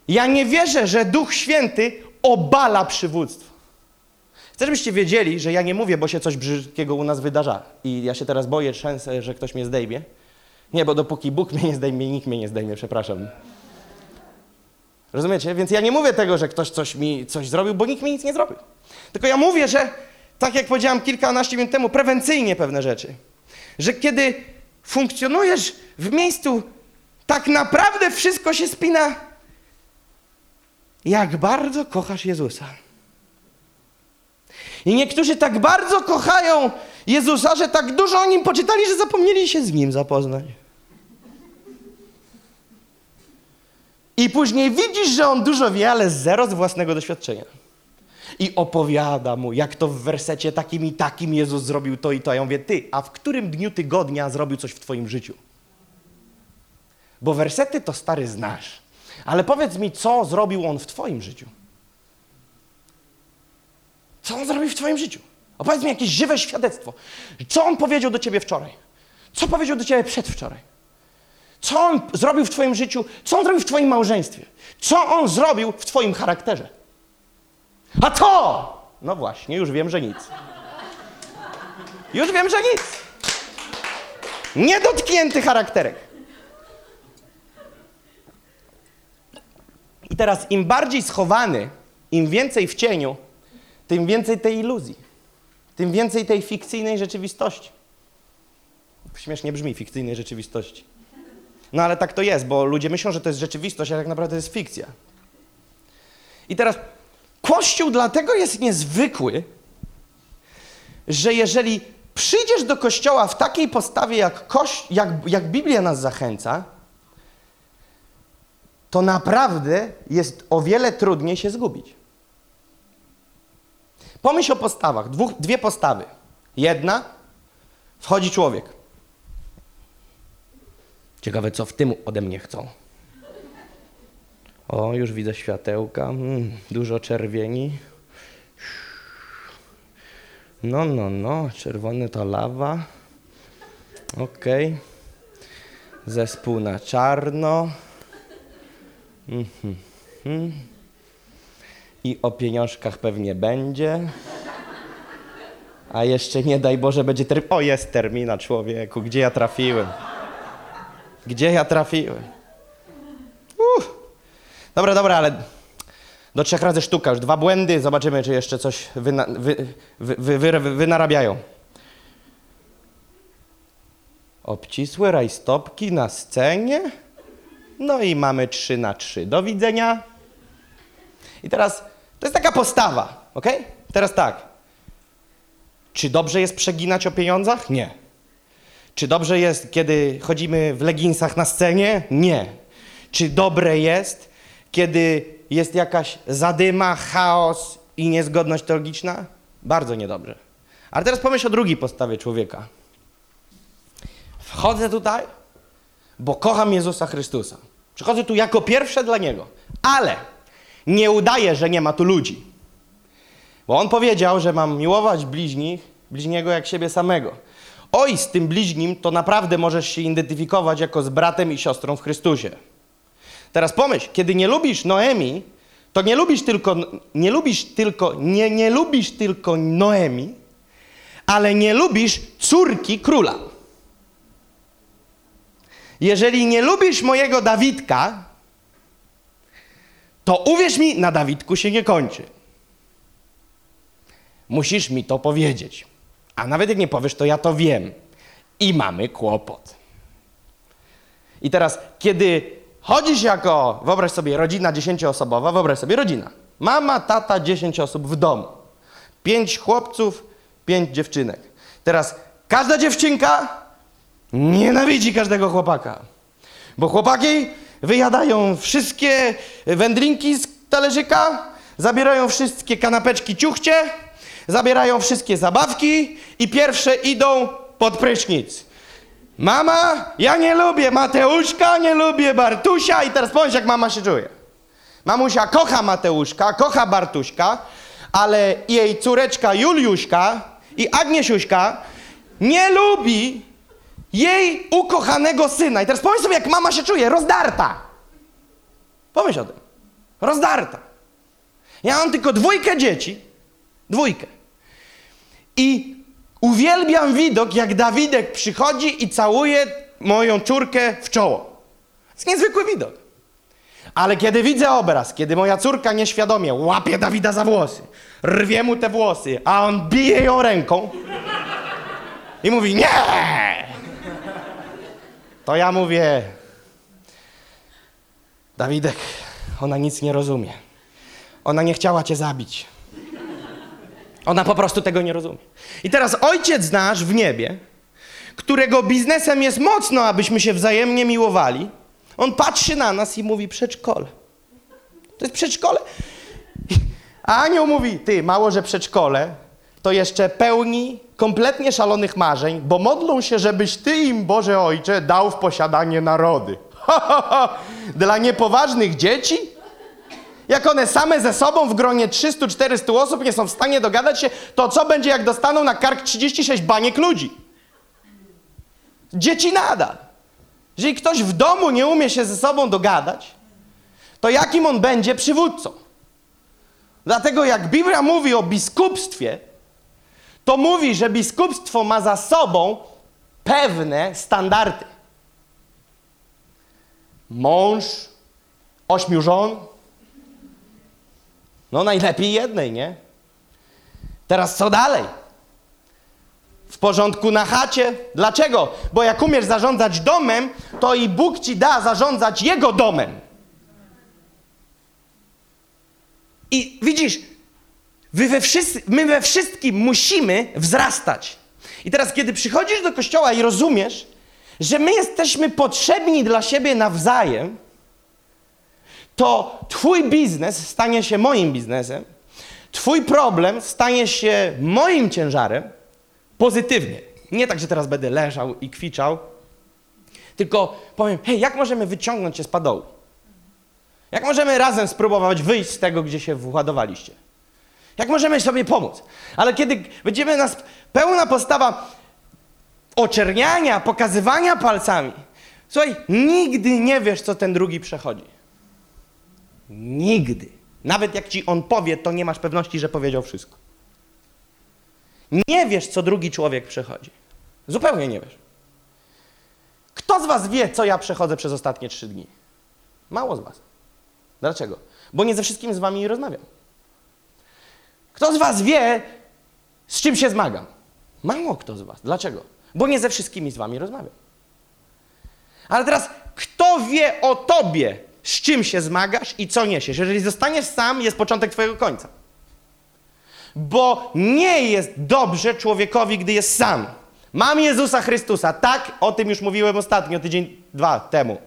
Ja nie wierzę, że Duch Święty obala przywództwo. Chcę, żebyście wiedzieli, że ja nie mówię, bo się coś brzydkiego u nas wydarza. I ja się teraz boję, trzęsę, że ktoś mnie zdejmie. Nie, bo dopóki Bóg mnie nie zdejmie, nikt mnie nie zdejmie, przepraszam. Rozumiecie? Więc ja nie mówię tego, że ktoś coś mi coś zrobił, bo nikt mi nic nie zrobił. Tylko ja mówię, że tak jak powiedziałam kilkanaście minut temu, prewencyjnie pewne rzeczy. Że kiedy funkcjonujesz w miejscu, tak naprawdę wszystko się spina. Jak bardzo kochasz Jezusa. I niektórzy tak bardzo kochają Jezusa, że tak dużo o nim poczytali, że zapomnieli się z nim zapoznać. I później widzisz, że on dużo wie, ale zero z własnego doświadczenia. I opowiada mu, jak to w wersecie takim i takim Jezus zrobił to i to. Ja mówię, ty, a w którym dniu tygodnia zrobił coś w twoim życiu? Bo wersety to stary znasz. Ale powiedz mi, co zrobił on w twoim życiu? Co on zrobił w twoim życiu? Opowiedz mi jakieś żywe świadectwo. Co on powiedział do ciebie wczoraj? Co powiedział do ciebie przedwczoraj? Co on zrobił w Twoim życiu? Co on zrobił w Twoim małżeństwie? Co on zrobił w Twoim charakterze? A to! No właśnie, już wiem, że nic. Już wiem, że nic. Niedotknięty charakterek. I teraz im bardziej schowany, im więcej w cieniu, tym więcej tej iluzji, tym więcej tej fikcyjnej rzeczywistości. Śmiesznie brzmi fikcyjnej rzeczywistości. No ale tak to jest, bo ludzie myślą, że to jest rzeczywistość, a tak naprawdę to jest fikcja. I teraz Kościół dlatego jest niezwykły, że jeżeli przyjdziesz do Kościoła w takiej postawie, jak, Koś jak, jak Biblia nas zachęca, to naprawdę jest o wiele trudniej się zgubić. Pomyśl o postawach. Dwóch, dwie postawy. Jedna, wchodzi człowiek. Ciekawe, co w tym ode mnie chcą. O, już widzę światełka, mm, dużo czerwieni. No, no, no, czerwony to lawa. Okej. Okay. Zespół na czarno. Mm -hmm. I o pieniążkach pewnie będzie. A jeszcze nie daj Boże będzie termin. O, jest termina, człowieku. Gdzie ja trafiłem? Gdzie ja trafiłem? Uff. Dobra, dobra, ale do trzech razy sztuka. Już dwa błędy. Zobaczymy, czy jeszcze coś wyna, wy, wy, wy, wy, wy, wynarabiają. Obcisłe rajstopki na scenie. No i mamy trzy na trzy. Do widzenia. I teraz to jest taka postawa, ok? Teraz tak. Czy dobrze jest przeginać o pieniądzach? Nie. Czy dobrze jest, kiedy chodzimy w leginsach na scenie? Nie. Czy dobre jest, kiedy jest jakaś zadyma, chaos i niezgodność teologiczna? Bardzo niedobrze. Ale teraz pomyśl o drugiej postawie człowieka. Wchodzę tutaj, bo kocham Jezusa Chrystusa. Przychodzę tu jako pierwsze dla Niego. Ale nie udaję, że nie ma tu ludzi. Bo On powiedział, że mam miłować bliźnich, bliźniego jak siebie samego. Oj, z tym bliźnim to naprawdę możesz się identyfikować jako z bratem i siostrą w Chrystusie. Teraz pomyśl, kiedy nie lubisz Noemi, to nie lubisz tylko, nie lubisz tylko, nie, nie lubisz tylko Noemi, ale nie lubisz córki króla. Jeżeli nie lubisz mojego Dawidka, to uwierz mi, na Dawidku się nie kończy. Musisz mi to powiedzieć. A nawet jak nie powiesz, to ja to wiem. I mamy kłopot. I teraz, kiedy chodzisz jako, wyobraź sobie, rodzina dziesięcioosobowa, wyobraź sobie rodzina. Mama, tata, dziesięć osób w domu. Pięć chłopców, pięć dziewczynek. Teraz każda dziewczynka nienawidzi każdego chłopaka. Bo chłopaki wyjadają wszystkie wędrinki z talerzyka, zabierają wszystkie kanapeczki ciuchcie, zabierają wszystkie zabawki i pierwsze idą pod prysznic. Mama, ja nie lubię Mateuszka, nie lubię Bartusia i teraz pomyśl, jak mama się czuje. Mamusia kocha Mateuszka, kocha Bartuśka, ale jej córeczka Juliuszka i Agniesiuśka nie lubi jej ukochanego syna. I teraz pomyśl sobie, jak mama się czuje, rozdarta. Pomyśl o tym. Rozdarta. Ja mam tylko dwójkę dzieci, dwójkę. I uwielbiam widok, jak Dawidek przychodzi i całuje moją córkę w czoło. To jest niezwykły widok. Ale kiedy widzę obraz, kiedy moja córka nieświadomie łapie Dawida za włosy, rwie mu te włosy, a on bije ją ręką i mówi nie, to ja mówię, Dawidek, ona nic nie rozumie. Ona nie chciała cię zabić. Ona po prostu tego nie rozumie. I teraz ojciec nasz w niebie, którego biznesem jest mocno, abyśmy się wzajemnie miłowali, on patrzy na nas i mówi przedszkole. To jest przedszkole. A anioł mówi, ty, mało, że przedszkole, to jeszcze pełni kompletnie szalonych marzeń, bo modlą się, żebyś ty im, Boże Ojcze, dał w posiadanie narody. Dla niepoważnych dzieci? Jak one same ze sobą w gronie 300-400 osób nie są w stanie dogadać się, to co będzie, jak dostaną na kark 36 baniek ludzi? Dzieci nada. Jeżeli ktoś w domu nie umie się ze sobą dogadać, to jakim on będzie przywódcą? Dlatego jak Biblia mówi o biskupstwie, to mówi, że biskupstwo ma za sobą pewne standardy. Mąż, ośmiu żon, no najlepiej jednej, nie? Teraz co dalej? W porządku na chacie. Dlaczego? Bo jak umiesz zarządzać domem, to i Bóg ci da zarządzać Jego domem. I widzisz, we my we wszystkim musimy wzrastać. I teraz, kiedy przychodzisz do kościoła i rozumiesz, że my jesteśmy potrzebni dla siebie nawzajem, to Twój biznes stanie się moim biznesem, Twój problem stanie się moim ciężarem pozytywnie. Nie tak, że teraz będę leżał i kwiczał, tylko powiem, hej, jak możemy wyciągnąć się z padołu? Jak możemy razem spróbować wyjść z tego, gdzie się władowaliście? Jak możemy sobie pomóc? Ale kiedy będziemy nas pełna postawa oczerniania, pokazywania palcami, słuchaj, nigdy nie wiesz, co ten drugi przechodzi. Nigdy. Nawet jak ci on powie, to nie masz pewności, że powiedział wszystko. Nie wiesz, co drugi człowiek przechodzi. Zupełnie nie wiesz. Kto z was wie, co ja przechodzę przez ostatnie trzy dni? Mało z was. Dlaczego? Bo nie ze wszystkim z wami rozmawiam. Kto z was wie, z czym się zmagam? Mało kto z was. Dlaczego? Bo nie ze wszystkimi z wami rozmawiam. Ale teraz, kto wie o tobie, z czym się zmagasz i co niesiesz? Jeżeli zostaniesz sam, jest początek twojego końca. Bo nie jest dobrze człowiekowi, gdy jest sam. Mam Jezusa Chrystusa. Tak, o tym już mówiłem ostatnio, tydzień, dwa temu.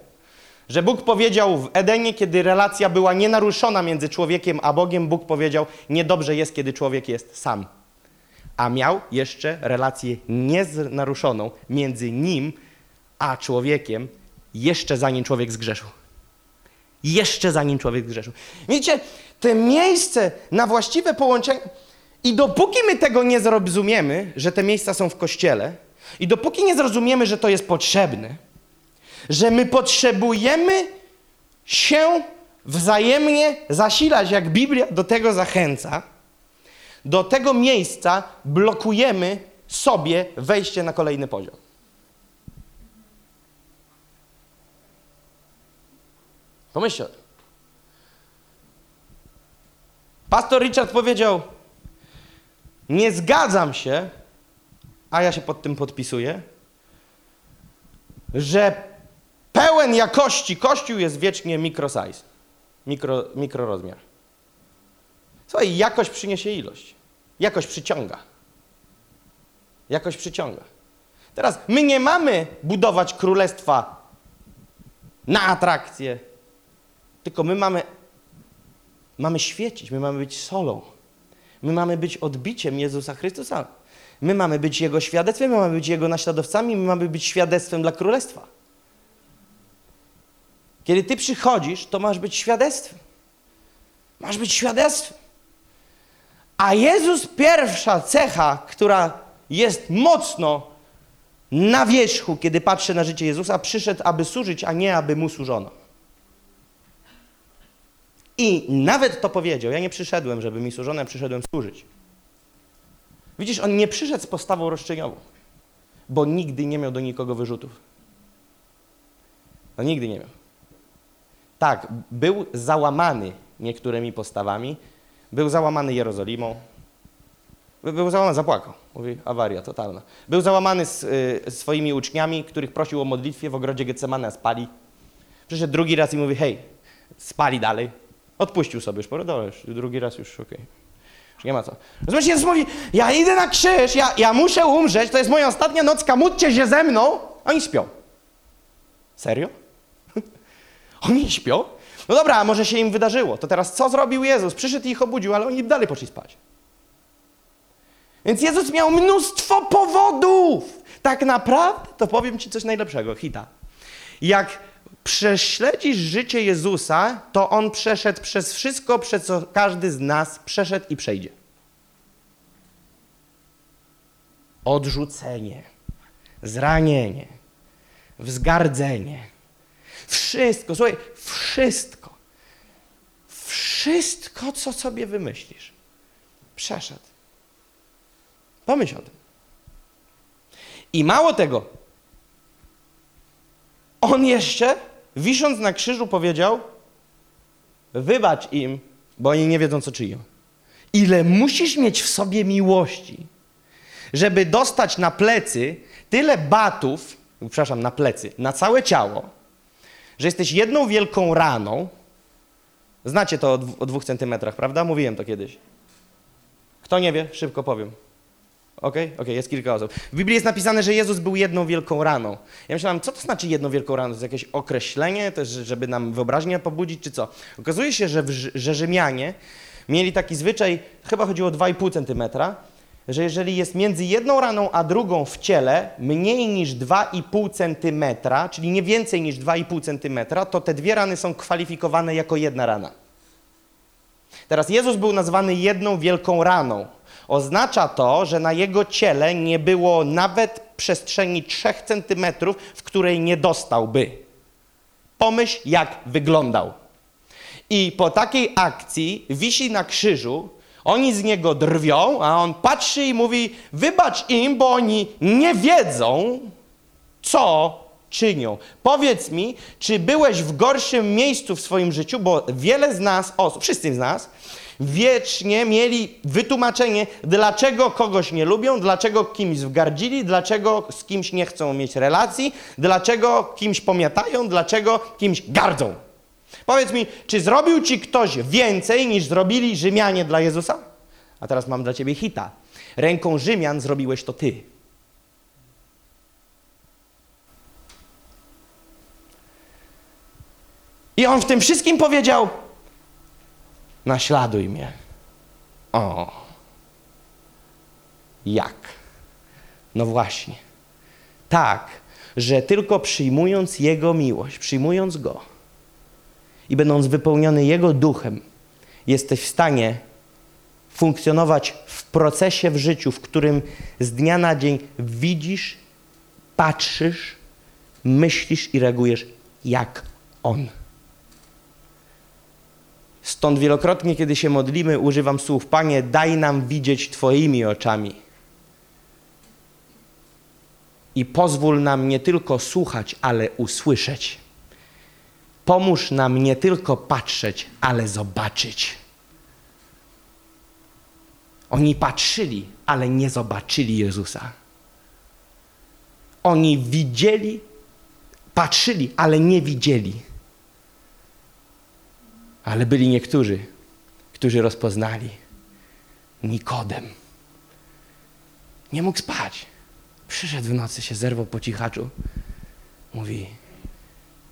Że Bóg powiedział w Edenie, kiedy relacja była nienaruszona między człowiekiem a Bogiem, Bóg powiedział, niedobrze jest, kiedy człowiek jest sam. A miał jeszcze relację nienaruszoną między nim a człowiekiem, jeszcze zanim człowiek zgrzeszył. Jeszcze zanim człowiek zgrzeszył. Widzicie, te miejsce na właściwe połączenie. I dopóki my tego nie zrozumiemy, że te miejsca są w kościele, i dopóki nie zrozumiemy, że to jest potrzebne, że my potrzebujemy się wzajemnie zasilać, jak Biblia do tego zachęca, do tego miejsca blokujemy sobie wejście na kolejny poziom. Pomyślcie o tym. Pastor Richard powiedział: Nie zgadzam się, a ja się pod tym podpisuję, że pełen jakości Kościół jest wiecznie microsize, mikro, mikrorozmiar. Słuchaj, jakość przyniesie ilość. Jakość przyciąga. Jakość przyciąga. Teraz my nie mamy budować królestwa na atrakcję, tylko my mamy, mamy świecić, my mamy być solą. My mamy być odbiciem Jezusa Chrystusa. My mamy być Jego świadectwem, my mamy być Jego naśladowcami, my mamy być świadectwem dla Królestwa. Kiedy Ty przychodzisz, to masz być świadectwem. Masz być świadectwem. A Jezus, pierwsza cecha, która jest mocno na wierzchu, kiedy patrzę na życie Jezusa, przyszedł, aby służyć, a nie aby mu służono. I nawet to powiedział. Ja nie przyszedłem, żeby mi służono, ja przyszedłem służyć. Widzisz, on nie przyszedł z postawą roszczeniową, bo nigdy nie miał do nikogo wyrzutów. No nigdy nie miał. Tak, był załamany niektórymi postawami, był załamany Jerozolimą, był załamany, zapłakał. Mówi, awaria totalna. Był załamany z y, swoimi uczniami, których prosił o modlitwie w ogrodzie Getsemane, spali. Przyszedł drugi raz i mówi, hej, spali dalej. Odpuścił sobie już, porodolę, drugi raz już, okej. Okay. Już nie ma co. Rozumiesz, Jezus mówi, ja idę na krzyż, ja, ja muszę umrzeć, to jest moja ostatnia nocka, módlcie się ze mną. Oni śpią. Serio? Oni śpią? No dobra, może się im wydarzyło. To teraz co zrobił Jezus? Przyszedł i ich obudził, ale oni dalej poszli spać. Więc Jezus miał mnóstwo powodów. Tak naprawdę, to powiem Ci coś najlepszego, hita. Jak prześledzisz życie Jezusa, to On przeszedł przez wszystko, przez co każdy z nas przeszedł i przejdzie. Odrzucenie, zranienie, wzgardzenie. Wszystko, słuchaj, wszystko. Wszystko, co sobie wymyślisz. Przeszedł. Pomyśl o tym. I mało tego, on jeszcze, wisząc na krzyżu, powiedział: Wybacz im, bo oni nie wiedzą, co czynią. Ile musisz mieć w sobie miłości, żeby dostać na plecy tyle batów, przepraszam, na plecy, na całe ciało, że jesteś jedną wielką raną. Znacie to o, o dwóch centymetrach, prawda? Mówiłem to kiedyś. Kto nie wie, szybko powiem. Okej? Okay? okay? jest kilka osób. W Biblii jest napisane, że Jezus był jedną wielką raną. Ja myślałem, co to znaczy jedną wielką raną? To jest jakieś określenie, też, żeby nam wyobraźnię pobudzić, czy co? Okazuje się, że, że Rzymianie mieli taki zwyczaj, chyba chodziło o 2,5 centymetra, że jeżeli jest między jedną raną a drugą w ciele mniej niż 2,5 centymetra, czyli nie więcej niż 2,5 centymetra, to te dwie rany są kwalifikowane jako jedna rana. Teraz Jezus był nazwany jedną wielką raną. Oznacza to, że na jego ciele nie było nawet przestrzeni 3 centymetrów, w której nie dostałby. Pomyśl, jak wyglądał. I po takiej akcji wisi na krzyżu, oni z niego drwią, a on patrzy i mówi: Wybacz im, bo oni nie wiedzą, co czynią. Powiedz mi, czy byłeś w gorszym miejscu w swoim życiu, bo wiele z nas, osób, wszyscy z nas, wiecznie mieli wytłumaczenie, dlaczego kogoś nie lubią, dlaczego kimś wgardzili, dlaczego z kimś nie chcą mieć relacji, dlaczego kimś pomiatają, dlaczego kimś gardzą. Powiedz mi, czy zrobił ci ktoś więcej niż zrobili Rzymianie dla Jezusa? A teraz mam dla ciebie hita. Ręką Rzymian zrobiłeś to ty. I on w tym wszystkim powiedział: Naśladuj mnie. O. Jak? No właśnie. Tak, że tylko przyjmując Jego miłość, przyjmując Go i będąc wypełniony Jego duchem, jesteś w stanie funkcjonować w procesie w życiu, w którym z dnia na dzień widzisz, patrzysz, myślisz i reagujesz jak On. Stąd wielokrotnie, kiedy się modlimy, używam słów: Panie, daj nam widzieć Twoimi oczami. I pozwól nam nie tylko słuchać, ale usłyszeć. Pomóż nam nie tylko patrzeć, ale zobaczyć. Oni patrzyli, ale nie zobaczyli Jezusa. Oni widzieli, patrzyli, ale nie widzieli. Ale byli niektórzy, którzy rozpoznali. Nikodem. Nie mógł spać. Przyszedł w nocy, się zerwał po cichaczu. Mówi,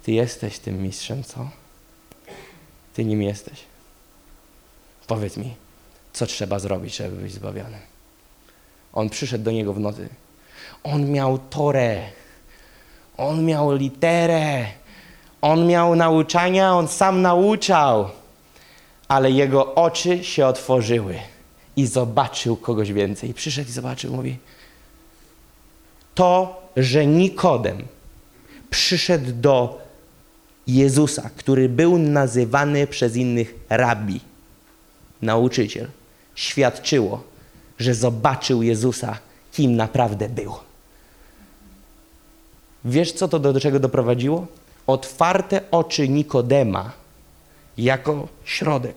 ty jesteś tym mistrzem, co? Ty nim jesteś. Powiedz mi, co trzeba zrobić, żeby być zbawiony? On przyszedł do niego w nocy. On miał torę. On miał literę. On miał nauczania, on sam nauczał, ale jego oczy się otworzyły i zobaczył kogoś więcej. Przyszedł i zobaczył, mówi: To, że Nikodem przyszedł do Jezusa, który był nazywany przez innych rabbi, nauczyciel, świadczyło, że zobaczył Jezusa, kim naprawdę był. Wiesz, co to do czego doprowadziło? otwarte oczy Nikodema jako środek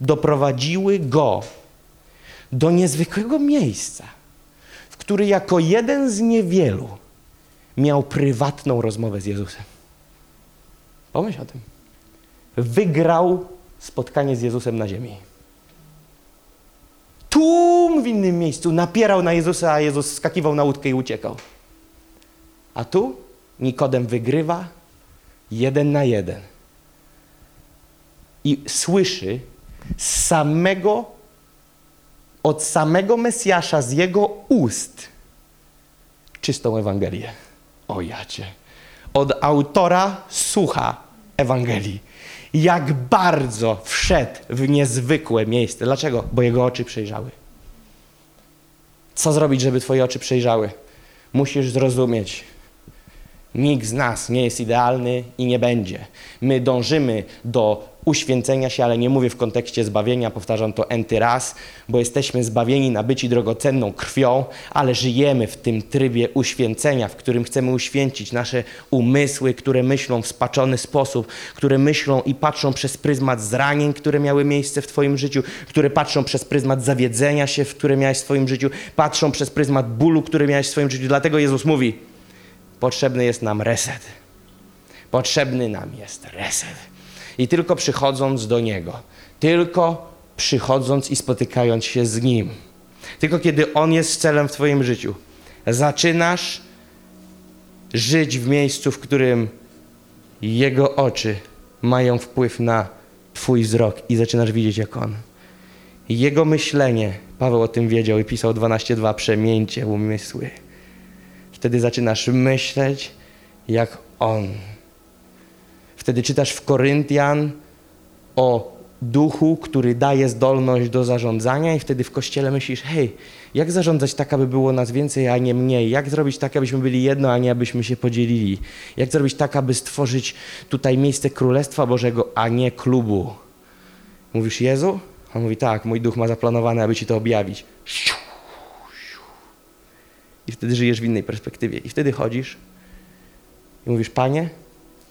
doprowadziły go do niezwykłego miejsca, w który jako jeden z niewielu miał prywatną rozmowę z Jezusem. Pomyśl o tym. Wygrał spotkanie z Jezusem na ziemi. Tłum w innym miejscu napierał na Jezusa, a Jezus skakiwał na łódkę i uciekał. A tu Nikodem wygrywa jeden na jeden. I słyszy samego, od samego Mesjasza, z jego ust czystą Ewangelię. O jacie. Od autora słucha Ewangelii. Jak bardzo wszedł w niezwykłe miejsce. Dlaczego? Bo jego oczy przejrzały. Co zrobić, żeby twoje oczy przejrzały? Musisz zrozumieć, Nikt z nas nie jest idealny i nie będzie. My dążymy do uświęcenia się, ale nie mówię w kontekście zbawienia, powtarzam to enty raz, bo jesteśmy zbawieni, nabyci drogocenną krwią, ale żyjemy w tym trybie uświęcenia, w którym chcemy uświęcić nasze umysły, które myślą w spaczony sposób, które myślą i patrzą przez pryzmat zranień, które miały miejsce w Twoim życiu, które patrzą przez pryzmat zawiedzenia się, w które miałeś w swoim życiu, patrzą przez pryzmat bólu, który miałeś w swoim życiu. Dlatego Jezus mówi, Potrzebny jest nam reset. Potrzebny nam jest reset. I tylko przychodząc do Niego, tylko przychodząc i spotykając się z Nim, tylko kiedy On jest celem w Twoim życiu, zaczynasz żyć w miejscu, w którym Jego oczy mają wpływ na Twój wzrok i zaczynasz widzieć jak On. Jego myślenie, Paweł o tym wiedział i pisał 12.2, przemieńcie umysły. Wtedy zaczynasz myśleć jak On. Wtedy czytasz w Koryntian o duchu, który daje zdolność do zarządzania i wtedy w kościele myślisz, hej, jak zarządzać tak, aby było nas więcej, a nie mniej? Jak zrobić tak, abyśmy byli jedno, a nie abyśmy się podzielili? Jak zrobić tak, aby stworzyć tutaj miejsce Królestwa Bożego, a nie klubu? Mówisz Jezu? On mówi tak, mój duch ma zaplanowane, aby ci to objawić. I wtedy żyjesz w innej perspektywie. I wtedy chodzisz i mówisz, Panie,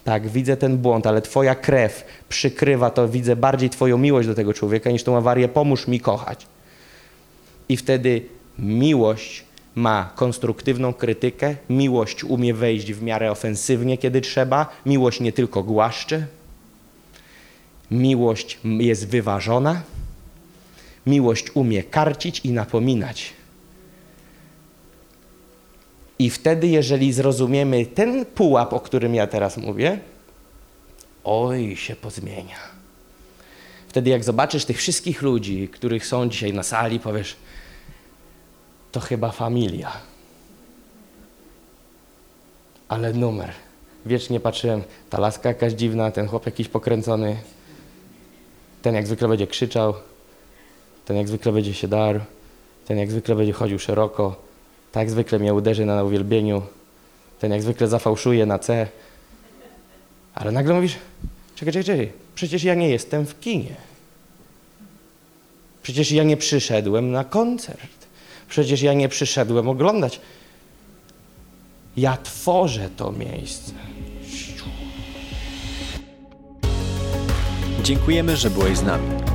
tak, widzę ten błąd, ale Twoja krew przykrywa to, widzę bardziej Twoją miłość do tego człowieka niż tą awarię, pomóż mi kochać. I wtedy miłość ma konstruktywną krytykę, miłość umie wejść w miarę ofensywnie, kiedy trzeba, miłość nie tylko głaszcze, miłość jest wyważona, miłość umie karcić i napominać. I wtedy, jeżeli zrozumiemy ten pułap, o którym ja teraz mówię, oj, się pozmienia. Wtedy, jak zobaczysz tych wszystkich ludzi, których są dzisiaj na sali, powiesz, to chyba familia. Ale numer. Wiecznie patrzyłem, ta laska jakaś dziwna, ten chłop jakiś pokręcony, ten jak zwykle będzie krzyczał, ten jak zwykle będzie się darł, ten jak zwykle będzie chodził szeroko, tak jak zwykle mnie uderzy na uwielbieniu, ten jak zwykle zafałszuje na C. Ale nagle mówisz, czekaj, czekaj, czekaj, przecież ja nie jestem w kinie. Przecież ja nie przyszedłem na koncert. Przecież ja nie przyszedłem oglądać. Ja tworzę to miejsce. Dziękujemy, że byłeś z nami.